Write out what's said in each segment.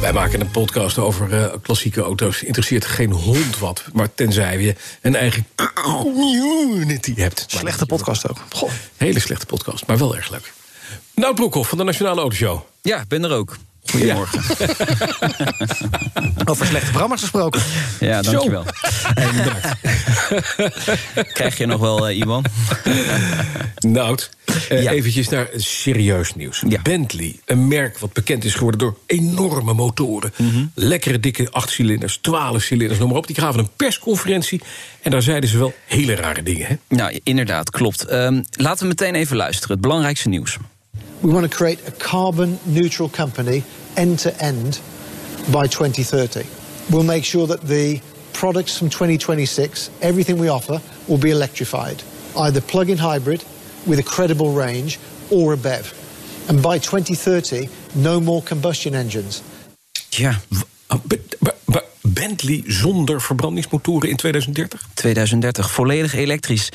Wij maken een podcast over eh, klassieke auto's. Interesseert geen hond wat. Maar tenzij je een eigen community hebt. Slechte podcast ook. Goh, hele slechte podcast, maar wel erg leuk. Nou, Broekhoff van de Nationale Autoshow. Ja, ben er ook. Goedemorgen. Over slechte programma's gesproken. Ja, dankjewel. Krijg je nog wel, eh, Iwan? Nout, eh, Ja. eventjes naar serieus nieuws. Ja. Bentley, een merk wat bekend is geworden door enorme motoren. Mhm. Lekkere dikke achtcilinders, twaalf cilinders, noem maar op. Die gaven een persconferentie en daar zeiden ze wel hele rare dingen. Hè? Nou, inderdaad, klopt. Ehm, laten we meteen even luisteren. Het belangrijkste nieuws. We want to create a carbon neutral company end to end by 2030. We'll make sure that the products from 2026, everything we offer, will be electrified, either plug in hybrid with a credible range or a BEV. And by 2030, no more combustion engines. Yeah, uh, but, be- be- be- Bentley zonder verbrandingsmotoren in 2030? 2030 volledig elektrisch.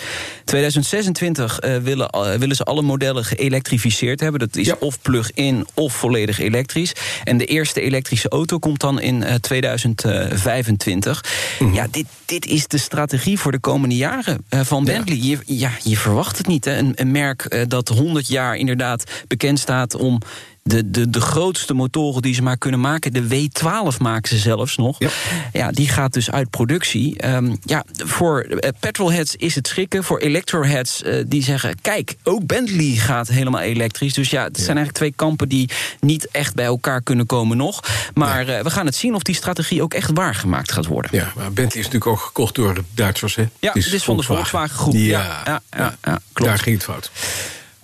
2026 eh, willen, eh, willen ze alle modellen geëlektrificeerd hebben. Dat is Ja. of plug-in of volledig elektrisch. En de eerste elektrische auto komt dan in eh, 2025. Mhm. Ja, dit, dit is de strategie voor de komende jaren eh, van Ja. Bentley. Je, ja, je verwacht het niet. Hè? Een, een merk eh, dat 100 jaar inderdaad bekend staat om. De, de, de grootste motoren die ze maar kunnen maken. De W12 maken ze zelfs nog. Ja. Ja, die gaat dus uit productie. Ehm, ja, voor eh, petrolheads is het schrikken. Voor electroheads eh, die zeggen... kijk, ook Bentley gaat helemaal elektrisch. Dus ja, het zijn eigenlijk twee kampen... die niet echt bij elkaar kunnen komen nog. Maar eh, we gaan het zien of die strategie ook echt waargemaakt gaat worden. Ja, maar Bentley is natuurlijk ook gekocht door de Duitsers. Hè? Ja, het is van de Volkswagen groep. Ja, Ja, ja, ja, ja, klopt. daar ging het fout.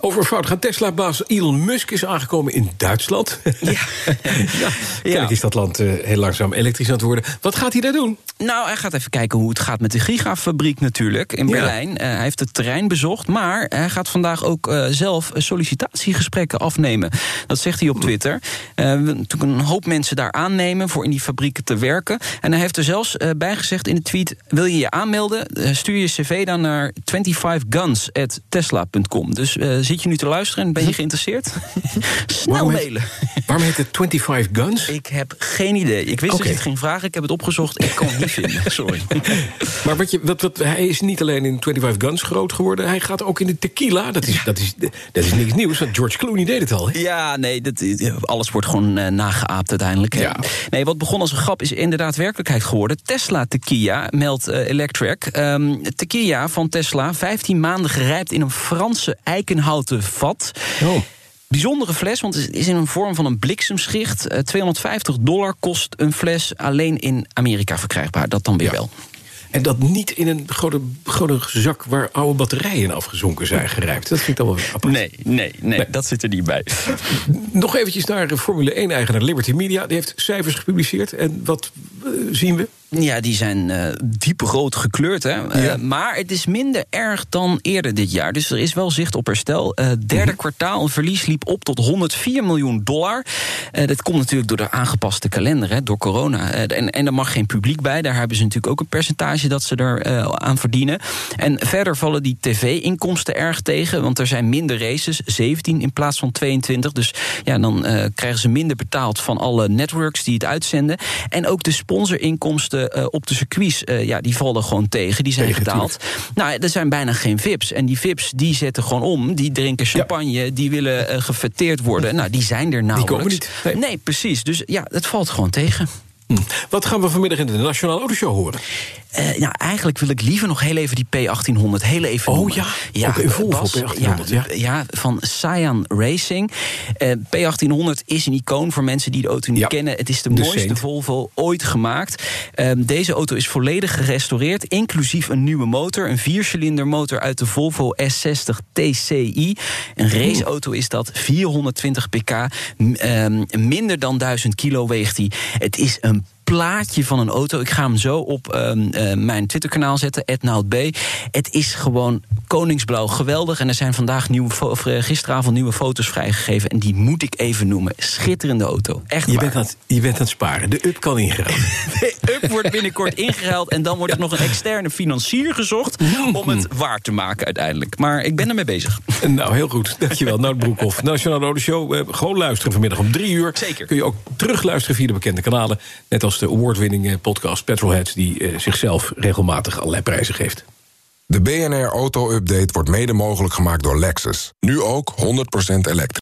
Over fout gaat Tesla-baas Elon Musk is aangekomen in Duitsland. Ja. ja. Kennelijk is dat land eh, heel langzaam elektrisch aan het worden. Wat gaat hij daar doen? Nou, hij gaat even kijken hoe het gaat met de gigafabriek natuurlijk in Ja. Berlijn. Eh, hij heeft het terrein bezocht, maar hij gaat vandaag ook eh, zelf sollicitatiegesprekken afnemen. Dat zegt hij op Twitter. Willen natuurlijk een hoop mensen daar aannemen voor in die fabrieken te werken. En hij heeft er zelfs bij gezegd in de tweet: wil je je aanmelden? Stuur je cv dan naar 25guns@tesla.com. Dus zit je nu te luisteren en ben je geïnteresseerd? Snel Waarom heet- mailen. Waarom heet het 25 Guns? Ik heb geen idee. Ik wist Oké. dat je het ging vragen. Ik heb het opgezocht. Ik kan het niet vinden. Sorry. Maar wat je, wat, wat, hij is niet alleen in 25 Guns groot geworden... hij gaat ook in de tequila. Dat is, dat is, dat is niks nieuws, want George Clooney deed het al. Ja, nee, dat, alles wordt gewoon eh, nageaapt uiteindelijk. Ja. Nee, wat begon als een grap is inderdaad werkelijkheid geworden. Tesla Tequila, meldt eh, Electrek. Ehm tequila van Tesla, 15 maanden gerijpt in een Franse eikenhouten vat. Oh. Bijzondere fles, want het is in een vorm van een bliksemschicht. Eh, 250 dollar kost een fles alleen in Amerika verkrijgbaar. Dat dan weer Ja. wel. En dat niet in een grote, grote zak waar oude batterijen afgezonken zijn gerijpt. Dat vind ik dan wel apart. Nee, nee, nee, dat zit er niet bij. Nog eventjes naar de Formule 1-eigenaar Liberty Media. Die heeft cijfers gepubliceerd. En wat eh, zien we? Ja, die zijn eh dieprood gekleurd. Hè? Eh, maar het is minder erg dan eerder dit jaar. Dus er is wel zicht op herstel. Eh derde Mhm. kwartaal, een verlies liep op tot 104 miljoen dollar. Eh, dat komt natuurlijk door de aangepaste kalender, hè, door corona. Eh, en, en er mag geen publiek bij. Daar hebben ze natuurlijk ook een percentage dat ze er eh, aan verdienen. En verder vallen die tv-inkomsten erg tegen. Want er zijn minder races, 17 in plaats van 22. Dus ja, dan eh, krijgen ze minder betaald van alle networks die het uitzenden. En ook de sponsorinkomsten eh, op de circuits, eh, ja, die vallen gewoon tegen. Die zijn Tegen, betaald. Nou, er zijn bijna geen VIP's. En die VIP's die zetten gewoon om. Die drinken champagne, die willen eh, gefeteerd worden. Nou, die zijn er nauwelijks. komen niet. Nee. Nee, precies. Dus ja, het valt gewoon tegen. Hm. Wat gaan we vanmiddag in de Nationale Autoshow horen? Eh, nou, eigenlijk wil ik liever nog heel even die P1800 heel even Oh noemen. ja, Volvo Bas, P1800, ja. ja, van Cyan Racing. Eh, P1800 is een icoon voor mensen die de auto niet Ja, kennen. Het is de, de mooiste Saint. Volvo ooit gemaakt. Ehm, deze auto is volledig gerestaureerd, inclusief een nieuwe motor. Een viercilinder motor uit de Volvo S60 TCI. Een raceauto is dat, 420 pk. ehm, minder dan 1000 kilo weegt hij. Het is een plaatje van een auto. Ik ga hem zo op ehm, eh, mijn Twitterkanaal zetten, @noutb. Het is gewoon koningsblauw, geweldig. En er zijn vandaag nieuwe, eh, gisteravond nieuwe foto's vrijgegeven. En die moet ik even noemen. Schitterende auto. Echt je waar. Bent aan het, je bent aan het sparen. De up kan ingeruild. Wordt binnenkort ingeruild. En dan wordt er nog een externe financier gezocht. om het waar te maken uiteindelijk. Maar ik ben ermee bezig. Nou, heel goed. Dankjewel, Nout Broekhoff. Nationale Rode Show. eh, gewoon luisteren vanmiddag om drie uur. Zeker. Kun je ook terugluisteren via de bekende kanalen. Net als de award-winning eh, podcast Petrolheads... die eh, zichzelf regelmatig allerlei prijzen geeft. De BNR Auto Update wordt mede mogelijk gemaakt door Lexus. Nu ook 100% elektrisch.